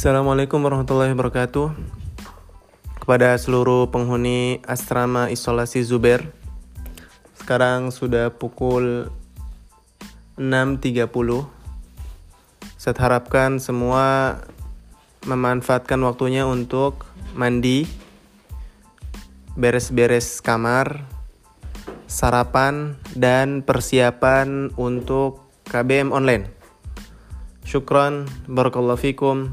Assalamualaikum warahmatullahi wabarakatuh. Kepada seluruh penghuni asrama isolasi Zuber Sekarang sudah pukul 6.30 Saya harapkan semua memanfaatkan waktunya untuk mandi Beres-beres kamar Sarapan dan persiapan untuk KBM online. Syukran, barakallahu fikum